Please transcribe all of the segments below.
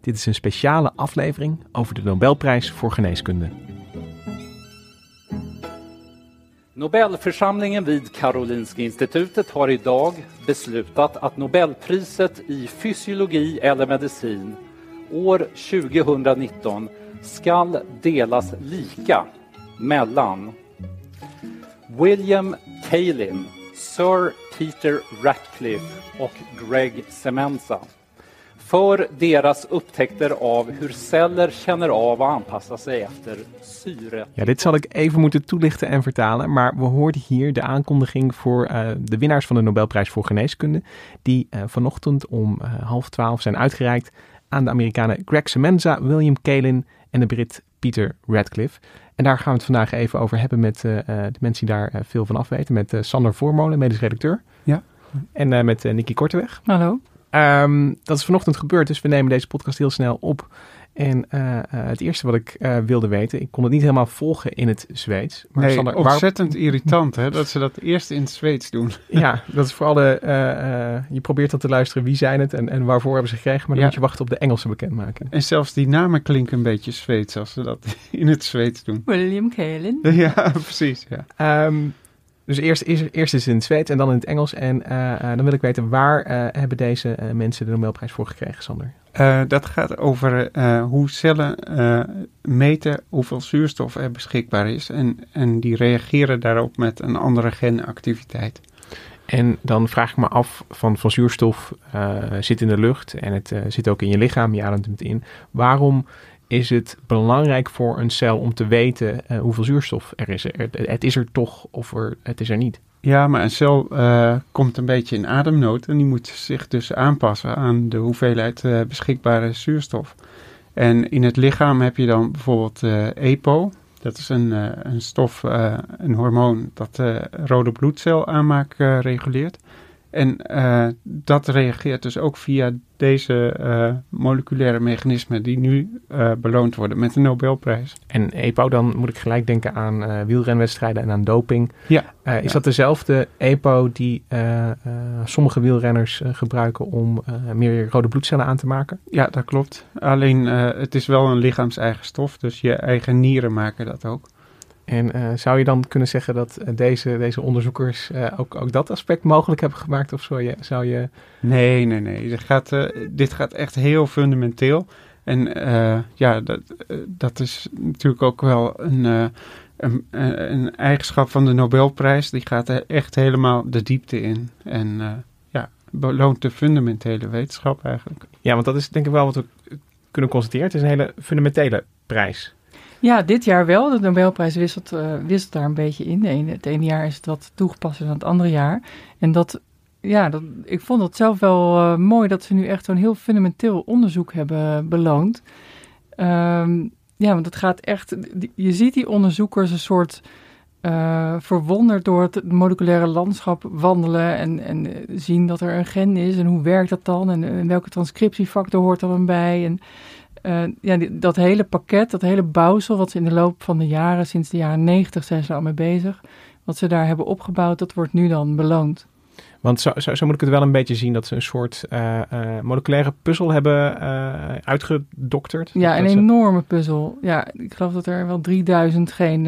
Dit is een speciale aflevering over de Nobelprijs voor geneeskunde. Nobelförsamlingen vid Karolinska institutet har idag beslutat att Nobelpriset i fysiologi eller medicin år 2019 skall delas lika mellan William Kaelin, Sir Peter Ratcliffe och Greg Semenza för deras upptäckter av hur celler känner av och anpassar sig efter syre. Ja, dit zal ik even moeten toelichten en vertalen, maar we hoorden hier de aankondiging voor uh, de winnaars van de Nobelprijs voor geneeskunde, die uh, vanochtend om uh, half twaalf zijn uitgereikt aan de Amerikanen Greg Semenza, William Kaelin en de Brit Peter Radcliffe. En daar gaan we het vandaag even over hebben met de mensen die daar veel van afweten, met Sander Voormolen, medisch redacteur. Ja. En met Nicky Korteweg. Hallo. Um, dat is vanochtend gebeurd, dus we nemen deze podcast heel snel op. En uh, uh, het eerste wat ik uh, wilde weten, ik kon het niet helemaal volgen in het Zweeds. Maar nee, Sander, ontzettend waar... irritant hè, dat ze dat eerst in het Zweeds doen. ja, dat is voor alle, je probeert dan te luisteren wie zijn het en, en waarvoor hebben ze gekregen, maar dan ja. moet je wachten op de Engelse bekendmaking. En zelfs die namen klinken een beetje Zweeds als ze dat in het Zweeds doen. William Kaelin. ja, precies. Ja. Um, dus eerst, eerst, eerst is het in het Zweeds en dan in het Engels. En uh, uh, dan wil ik weten, waar uh, hebben deze mensen de Nobelprijs voor gekregen, Sander? dat gaat over hoe cellen meten hoeveel zuurstof er beschikbaar is. En, en die reageren daarop met een andere genactiviteit. En dan vraag ik me af, van, van zuurstof zit in de lucht en het zit ook in je lichaam, je ademt het in. Waarom is het belangrijk voor een cel om te weten uh, hoeveel zuurstof er is. Er, het is er toch of er, het is er niet. Ja, maar een cel uh, komt een beetje in ademnood en die moet zich dus aanpassen aan de hoeveelheid uh, beschikbare zuurstof. En in het lichaam heb je dan bijvoorbeeld EPO. Dat is een, een stof, een hormoon dat de rode bloedcel aanmaak reguleert. En uh, dat reageert dus ook via deze uh, moleculaire mechanismen die nu uh, beloond worden met de Nobelprijs. En EPO, dan moet ik gelijk denken aan wielrenwedstrijden en aan doping. Ja. is ja. dat dezelfde EPO die sommige wielrenners gebruiken om meer rode bloedcellen aan te maken? Ja, dat klopt. Alleen het is wel een lichaams-eigen stof, dus je eigen nieren maken dat ook. En uh, zou je dan kunnen zeggen dat uh, deze, deze onderzoekers uh, ook, ook dat aspect mogelijk hebben gemaakt? Of zou je... Zou je... Nee, nee, nee. Dit gaat, dit gaat echt heel fundamenteel. En ja, dat, dat is natuurlijk ook wel een, een, een, eigenschap van de Nobelprijs. Die gaat er echt helemaal de diepte in. En ja, beloont de fundamentele wetenschap eigenlijk. Ja, want dat is denk ik wel wat we kunnen constateren. Het is een hele fundamentele prijs. Ja, dit jaar wel. De Nobelprijs wisselt, uh, wisselt daar een beetje in. Het ene jaar is het wat toegepast dan het andere jaar. En dat, ja, dat, ik vond het zelf wel uh, mooi dat ze nu echt zo'n heel fundamenteel onderzoek hebben beloond. Um, ja, want het gaat echt, je ziet die onderzoekers een soort uh, verwonderd door het moleculaire landschap wandelen en, en zien dat er een gen is en hoe werkt dat dan en, en welke transcriptiefactor hoort er dan bij en uh, ja, die, dat hele pakket, dat hele bouwsel, wat ze in de loop van de jaren, sinds de jaren negentig zijn ze al mee bezig, wat ze daar hebben opgebouwd, dat wordt nu dan beloond. Want zo, zo, zo moet ik het wel een beetje zien dat ze een soort uh, uh, moleculaire puzzel hebben uitgedokterd. Ja, een enorme puzzel. Ja, ik geloof dat er wel 3000 geen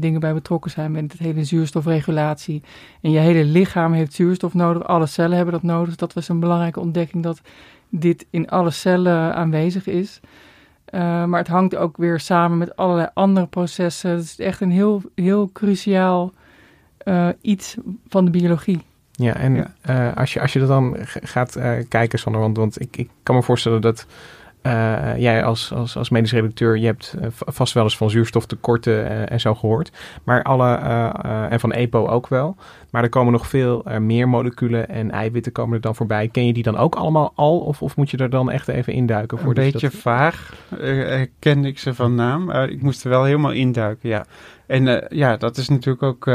dingen bij betrokken zijn met het hele zuurstofregulatie. En je hele lichaam heeft zuurstof nodig, alle cellen hebben dat nodig. Dat was een belangrijke ontdekking dat dit in alle cellen aanwezig is. Uh, maar het hangt ook weer samen met allerlei andere processen. Het is echt een heel, heel cruciaal uh, iets van de biologie. Ja, en ja. Uh, als, je, als je er dan gaat kijken, Sander, want, want ik, ik kan me voorstellen dat jij als, als, als medisch redacteur, je hebt uh, vast wel eens van zuurstoftekorten uh, en zo gehoord. Maar alle, en van EPO ook wel. Maar er komen nog veel meer moleculen en eiwitten komen er dan voorbij. Ken je die dan ook allemaal al? Of, of moet je er dan echt even induiken? Voor Een beetje dat... vaag kende ik ze van naam. ik moest er wel helemaal induiken, ja. En ja, dat is natuurlijk ook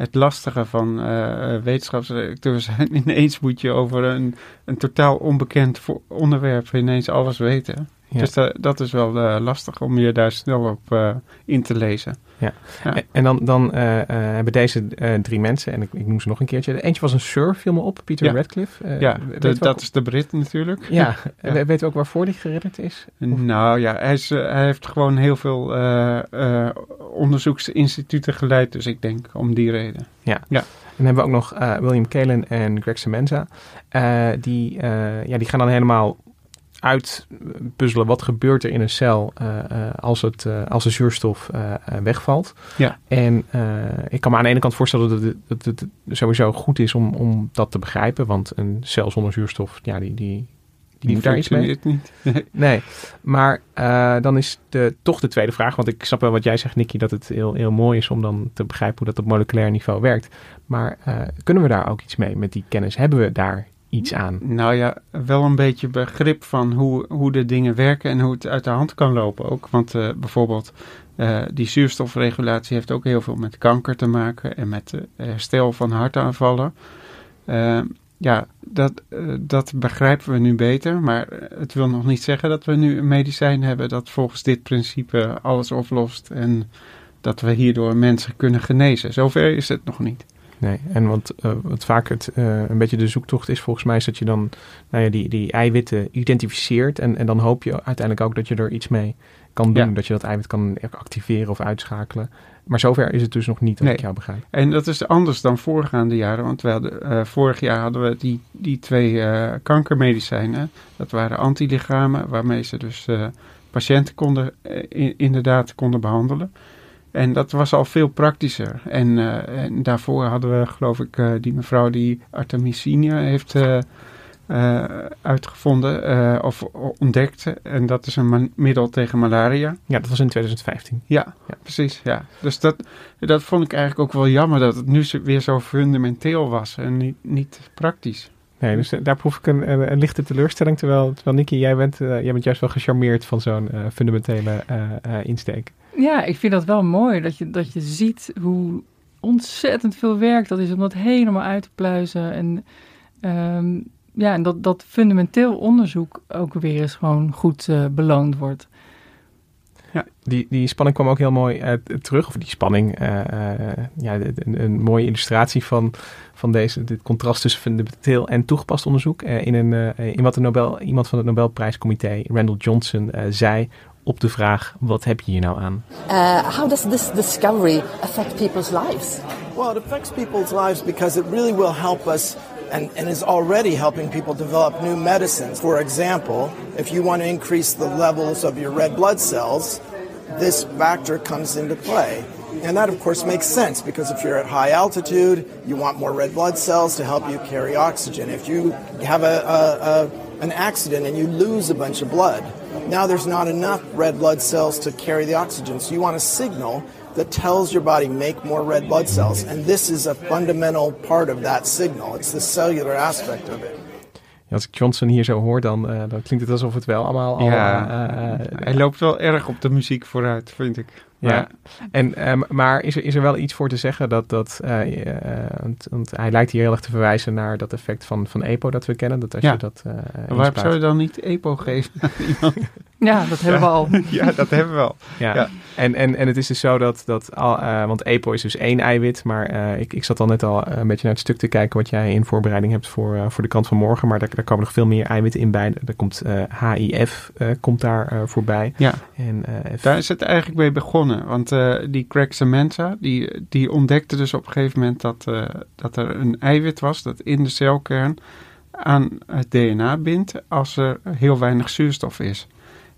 het lastige van uh, wetenschapsredacteur zijn. Ineens moet je over een, een totaal onbekend onderwerp ineens alles weten. Dus dat, dat is wel uh, lastig om je daar snel op uh, in te lezen. Ja. ja. En, dan, dan uh, hebben deze drie mensen, en ik, ik noem ze nog een keertje. Eentje was een Sir, viel me op, Peter ja. Radcliffe. ja, de, dat is de Brit natuurlijk. Ja, ja. weet we ook waarvoor die geredderd is? Of? Nou ja, hij, is, hij heeft gewoon heel veel onderzoeksinstituten geleid, dus ik denk om die reden. Ja. ja. En dan hebben we ook nog William Kalen en Greg Semenza. die, ja, die gaan dan helemaal uitpuzzelen wat gebeurt er in een cel uh, uh, als, het, uh, als de zuurstof wegvalt. Ja. En ik kan me aan de ene kant voorstellen dat het, dat het sowieso goed is om, om dat te begrijpen. Want een cel zonder zuurstof, ja, die, die, die moet daar iets mee. niet. nee, maar dan is de, toch de tweede vraag. Want ik snap wel wat jij zegt, Nicky, dat het heel, heel mooi is om dan te begrijpen hoe dat op moleculair niveau werkt. Maar kunnen we daar ook iets mee met die kennis? Hebben we daar aan? Nou ja, wel een beetje begrip van hoe, hoe de dingen werken en hoe het uit de hand kan lopen ook. Want uh, bijvoorbeeld uh, die zuurstofregulatie heeft ook heel veel met kanker te maken en met uh, herstel van hartaanvallen. ja, dat, dat begrijpen we nu beter, maar het wil nog niet zeggen dat we nu een medicijn hebben dat volgens dit principe alles oplost en dat we hierdoor mensen kunnen genezen. Zover is het nog niet. Nee, en wat, uh, wat vaak het, uh, een beetje de zoektocht is volgens mij is dat je dan nou ja, die, die eiwitten identificeert en, en dan hoop je uiteindelijk ook dat je er iets mee kan doen. Ja. Dat je dat eiwit kan activeren of uitschakelen. Maar zover is het dus nog niet, als nee. ik jou begrijp. En dat is anders dan voorgaande jaren. Want we hadden, uh, vorig jaar hadden we die, die twee uh, kankermedicijnen. Dat waren antilichamen waarmee ze dus uh, patiënten konden, inderdaad konden behandelen. En dat was al veel praktischer. En, uh, en daarvoor hadden we, geloof ik, uh, die mevrouw die artemisine heeft uh, uitgevonden of ontdekt. En dat is een middel tegen malaria. Ja, dat was in 2015. Ja, ja, precies. Ja. Dus dat, dat vond ik eigenlijk ook wel jammer dat het nu weer zo fundamenteel was en niet, niet praktisch. Nee, dus daar proef ik een, een, lichte teleurstelling. Terwijl, terwijl Nicky, jij bent, jij bent juist wel gecharmeerd van zo'n fundamentele insteek. Ja, ik vind dat wel mooi dat je, dat je ziet hoe ontzettend veel werk dat is om dat helemaal uit te pluizen. En, um, ja, en dat, dat fundamenteel onderzoek ook weer eens gewoon goed beloond wordt. Ja, die, die spanning kwam ook heel mooi uh, terug. Of die spanning, uh, ja, een, een, mooie illustratie van, van deze, dit contrast tussen fundamenteel en toegepast onderzoek. in, een, in wat de Nobel, iemand van het Nobelprijscomité, Randall Johnson, zei op de vraag: wat heb je hier nou aan? Uh, how does this discovery affect people's lives? Well, it affects people's lives because it really will help us and, and is already helping people develop new medicines. For example, if you want to increase the levels of your red blood cells, this factor comes into play. And that, of course, makes sense because if you're at high altitude, you want more red blood cells to help you carry oxygen. If you have a, a, a an accident and you lose a bunch of blood, now there's not enough red blood cells to carry the oxygen. So you want a signal that tells your body make more red blood cells. And this is a fundamental part of that signal. It's the cellular aspect of it. als ik Johnson hier zo hoor, dan, uh, dan klinkt het alsof het wel allemaal al... Ja, uh, uh, hij loopt wel erg op de muziek vooruit, vind ik. Ja, en, um, maar is er, is er wel iets voor te zeggen dat, dat uh, uh, want, want, hij lijkt hier heel erg te verwijzen naar dat effect van, van EPO dat we kennen. Dat als ja. je dat, uh, Waarom zou je dan niet EPO geven Ja, dat hebben ja. we al. ja, dat hebben we al. Ja, ja. En, en, en het is dus zo dat, dat al, want EPO is dus één eiwit, maar ik, ik zat al net al een beetje naar het stuk te kijken wat jij in voorbereiding hebt voor, voor de kant van morgen, maar daar, daar komen nog veel meer eiwitten in bij. Er komt HIF komt daar voorbij. Ja, en, daar is het eigenlijk mee begonnen. Want uh, die Craig Samantha, die, die ontdekte dus op een gegeven moment dat, uh, dat er een eiwit was dat in de celkern aan het DNA bindt als er heel weinig zuurstof is.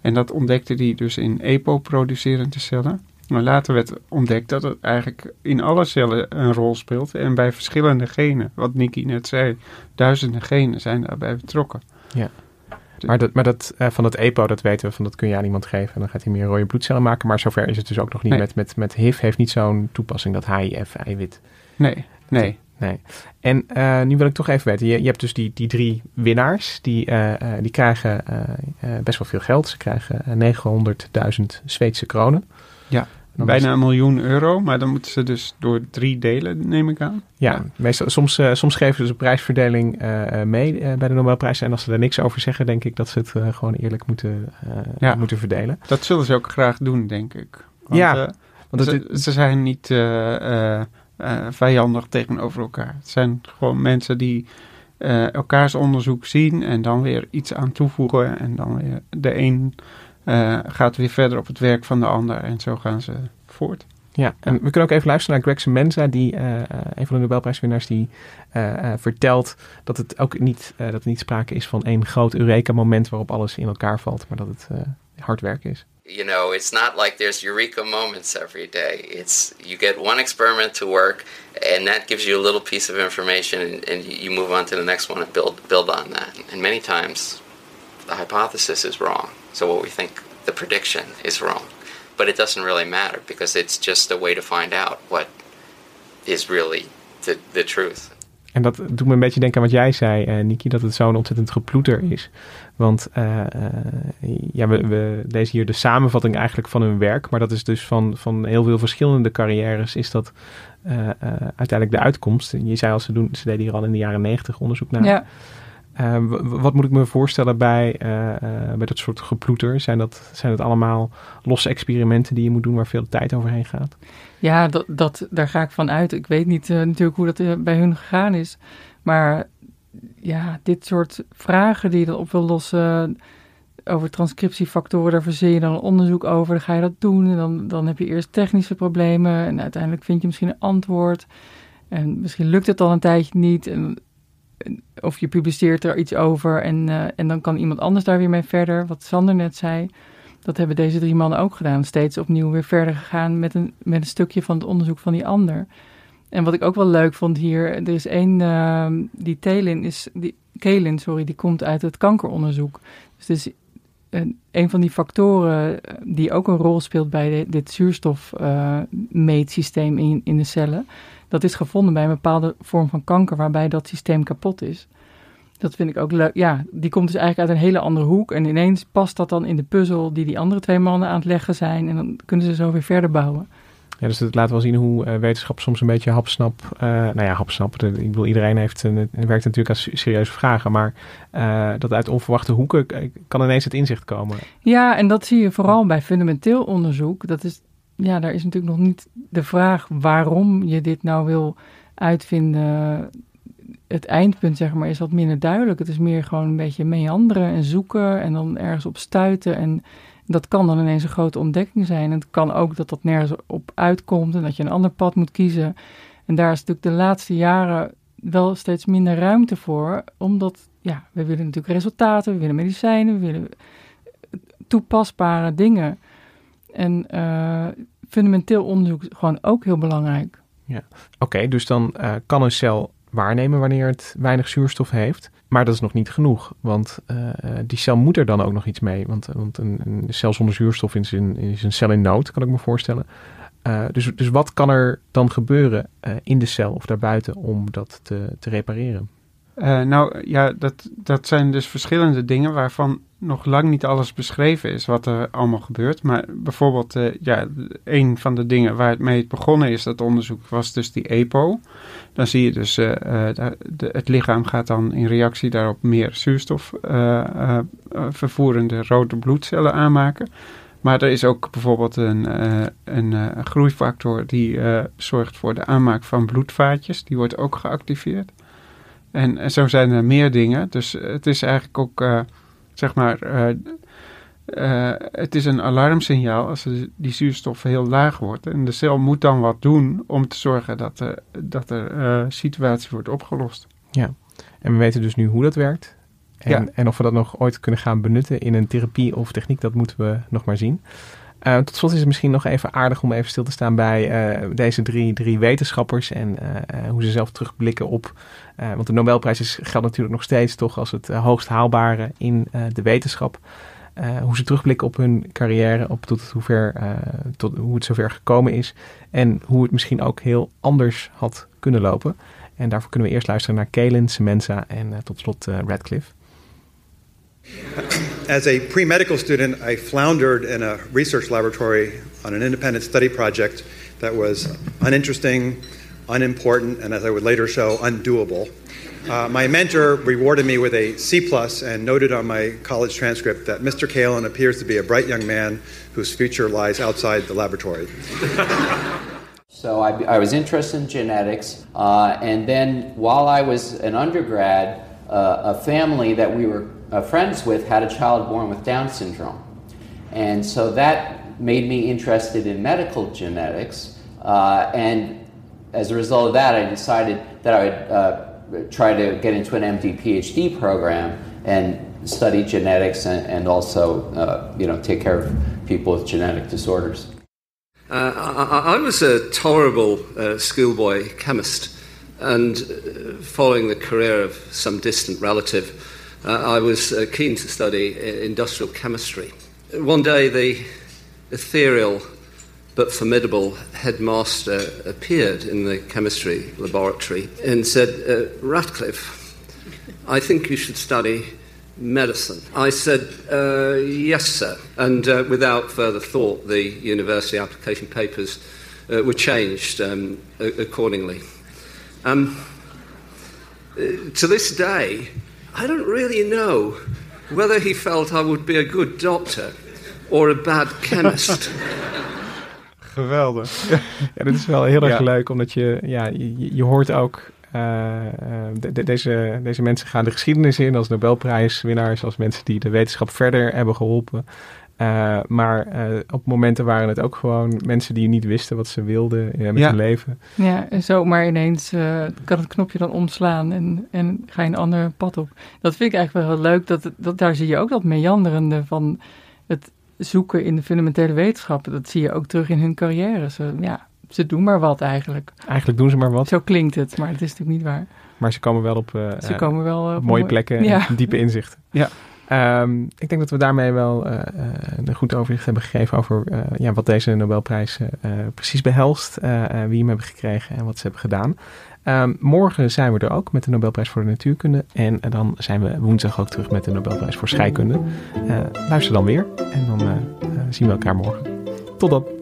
En dat ontdekte hij dus in EPO-producerende cellen. Maar later werd ontdekt dat het eigenlijk in alle cellen een rol speelt. En bij verschillende genen, wat Nicky net zei, duizenden genen zijn daarbij betrokken. Ja. Maar, dat, maar dat, uh, van dat EPO, dat weten we, van dat kun je aan iemand geven. En dan gaat hij meer rode bloedcellen maken. Maar zover is het dus ook nog niet. Nee. Met, met, met HIV heeft niet zo'n toepassing, dat HIF-eiwit. Nee, nee. Nee. En uh, nu wil ik toch even weten. Je, je hebt dus die, die drie winnaars. Die, uh, die krijgen best wel veel geld. Ze krijgen 900.000 Zweedse kronen. Ja. Bijna een miljoen euro, maar dan moeten ze dus door drie delen, neem ik aan. Ja, meestal, soms, uh, soms geven ze de prijsverdeling uh, mee uh, bij de Nobelprijs. En als ze daar niks over zeggen, denk ik dat ze het gewoon eerlijk moeten, ja. moeten verdelen. Dat zullen ze ook graag doen, denk ik. Want, ja, want ze, ze, zijn niet vijandig tegenover elkaar. Het zijn gewoon mensen die elkaars onderzoek zien en dan weer iets aan toevoegen. En dan weer de een uh, gaat weer verder op het werk van de ander. En zo gaan ze voort. Ja, en we kunnen ook even luisteren naar Greg Semenza, die, uh, een van de Nobelprijswinnaars, die uh, vertelt dat het ook niet, dat er niet sprake is van één groot Eureka-moment waarop alles in elkaar valt, maar dat het hard werk is. You know, it's not like there's eureka moments every day. It's you get one experiment to work, and that gives you a little piece of information, and, and you move on to the next one and build build on that. And many times, the hypothesis is wrong. So what we think the prediction is wrong. But it doesn't really matter because it's just a way to find out what is really the, the truth. En dat doet me een beetje denken aan wat jij zei, uh, Niki, dat het zo'n ontzettend geploeter is. Want uh, uh, ja, we, we lezen hier de samenvatting eigenlijk van hun werk, maar dat is dus van, van heel veel verschillende carrières, is dat uiteindelijk de uitkomst. Je zei al, ze, doen, ze deden hier al in de jaren negentig onderzoek naar. Ja. Uh, wat moet ik me voorstellen bij, uh, uh, bij dat soort geploeter? Zijn dat, zijn dat allemaal losse experimenten die je moet doen waar veel tijd overheen gaat? Ja, dat, dat, daar ga ik van uit. Ik weet niet natuurlijk hoe dat bij hun gegaan is. Maar ja, dit soort vragen die je dan op wil lossen over transcriptiefactoren, daar verzin je dan een onderzoek over. Dan ga je dat doen en dan, dan heb je eerst technische problemen en uiteindelijk vind je misschien een antwoord. En misschien lukt het dan een tijdje niet en of je publiceert er iets over en, uh, en dan kan iemand anders daar weer mee verder. Wat Sander net zei, dat hebben deze drie mannen ook gedaan. Steeds opnieuw weer verder gegaan met een, met een stukje van het onderzoek van die ander. En wat ik ook wel leuk vond hier, er is één, uh, die Telin is, die, Kelin, sorry, die komt uit het kankeronderzoek. Dus is een, van die factoren die ook een rol speelt bij de, dit zuurstofmeetsysteem uh, in, in de cellen dat is gevonden bij een bepaalde vorm van kanker waarbij dat systeem kapot is. Dat vind ik ook leuk. Ja, die komt dus eigenlijk uit een hele andere hoek. En ineens past dat dan in de puzzel die die andere twee mannen aan het leggen zijn. En dan kunnen ze zo weer verder bouwen. Ja, dus het laat wel zien hoe uh, wetenschap soms een beetje hapsnap... Uh, nou ja, hapsnap. Ik bedoel, iedereen heeft, uh, werkt natuurlijk aan serieuze vragen. Maar dat uit onverwachte hoeken kan ineens het inzicht komen. Ja, en dat zie je vooral bij fundamenteel onderzoek. Dat is ja, daar is natuurlijk nog niet de vraag waarom je dit nou wil uitvinden. Het eindpunt, zeg maar, is wat minder duidelijk. Het is meer gewoon een beetje meanderen en zoeken en dan ergens op stuiten. En dat kan dan ineens een grote ontdekking zijn. Het kan ook dat dat nergens op uitkomt en dat je een ander pad moet kiezen. En daar is natuurlijk de laatste jaren wel steeds minder ruimte voor, omdat ja, we willen natuurlijk resultaten, we willen medicijnen, we willen toepasbare dingen. En uh, fundamenteel onderzoek gewoon ook heel belangrijk. Ja, oké, dus dan uh, kan een cel waarnemen wanneer het weinig zuurstof heeft. Maar dat is nog niet genoeg, want uh, die cel moet er dan ook nog iets mee. Want, want een, een cel zonder zuurstof is een, is een cel in nood, kan ik me voorstellen. Uh, dus, dus wat kan er dan gebeuren in de cel of daarbuiten om dat te, te repareren? Nou ja, dat, dat zijn dus verschillende dingen waarvan nog lang niet alles beschreven is wat er allemaal gebeurt. Maar bijvoorbeeld, uh, ja, een van de dingen waar het mee begonnen is, dat onderzoek, was dus die EPO. Dan zie je dus, uh, het lichaam gaat dan in reactie daarop meer zuurstof vervoerende rode bloedcellen aanmaken. Maar er is ook bijvoorbeeld een, een groeifactor die zorgt voor de aanmaak van bloedvaatjes. Die wordt ook geactiveerd. En, en zo zijn er meer dingen. Dus het is eigenlijk ook zeg maar, uh, uh, het is een alarmsignaal als die zuurstof heel laag wordt. En de cel moet dan wat doen om te zorgen dat, dat er situatie wordt opgelost. Ja, en we weten dus nu hoe dat werkt. En, Ja. en of we dat nog ooit kunnen gaan benutten in een therapie of techniek, dat moeten we nog maar zien. Eh, tot slot is het misschien nog even aardig om even stil te staan bij eh, deze drie, drie wetenschappers en eh, hoe ze zelf terugblikken op. want de Nobelprijs is, geldt natuurlijk nog steeds toch als het hoogst haalbare in de wetenschap. Hoe ze terugblikken op hun carrière, op tot hoever, tot hoe het zover gekomen is. En hoe het misschien ook heel anders had kunnen lopen. En daarvoor kunnen we eerst luisteren naar Kalen, Semenza en tot slot Radcliffe. As a pre medical student, I floundered in a research laboratory on an independent study project that was uninteresting, unimportant, and as I would later show, undoable. Uh, my mentor rewarded me with a C plus and noted on my college transcript that Mr. Kalin appears to be a bright young man whose future lies outside the laboratory. So I, I was interested in genetics, uh, and then while I was an undergrad, uh, a family that we were uh, friends with had a child born with Down syndrome. And so that made me interested in medical genetics, uh, and as a result of that, I decided that I would uh, try to get into an MD PhD program and study genetics and, and also, uh, you know, take care of people with genetic disorders. Uh, I, I was a tolerable uh, schoolboy chemist, and following the career of some distant relative, I was uh, keen to study uh, industrial chemistry. One day, the ethereal but formidable headmaster appeared in the chemistry laboratory and said, uh, Ratcliffe, I think you should study medicine. I said, uh, yes, sir. And uh, without further thought, the university application papers uh, were changed um, accordingly. Um, uh, to this day, I don't really know whether he felt I would be a good doctor or a bad chemist. Geweldig. Ja, dit is wel heel erg Ja. leuk, omdat je, ja, je, je hoort ook, eh, eh, de- de- deze, deze mensen gaan de geschiedenis in als Nobelprijswinnaars, als mensen die de wetenschap verder hebben geholpen. Eh, maar eh, op momenten waren het ook gewoon mensen die niet wisten wat ze wilden eh, met Ja. hun leven. Ja, en zomaar ineens eh, kan het knopje dan omslaan en, en ga je een ander pad op. Dat vind ik eigenlijk wel heel leuk. Dat, dat, daar zie je ook dat meanderende van het zoeken in de fundamentele wetenschappen. Dat zie je ook terug in hun carrière. Ze, ja, ze doen maar wat eigenlijk. Eigenlijk doen ze maar wat. Zo klinkt het, maar het is natuurlijk niet waar. Maar ze komen wel op, eh, Ze komen wel, op mooie plekken Ja. en diepe inzichten. Ja. Ehm, ik denk dat we daarmee wel eh, eh, een goed overzicht hebben gegeven over eh, ja, wat deze Nobelprijs precies behelst, eh, eh, wie hem hebben gekregen en wat ze hebben gedaan. Ehm, morgen zijn we er ook met de Nobelprijs voor de Natuurkunde. En dan zijn we woensdag ook terug met de Nobelprijs voor Scheikunde. Luister dan weer en dan zien we elkaar morgen. Tot dan.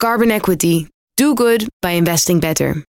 Carbon Equity. Do good by investing better.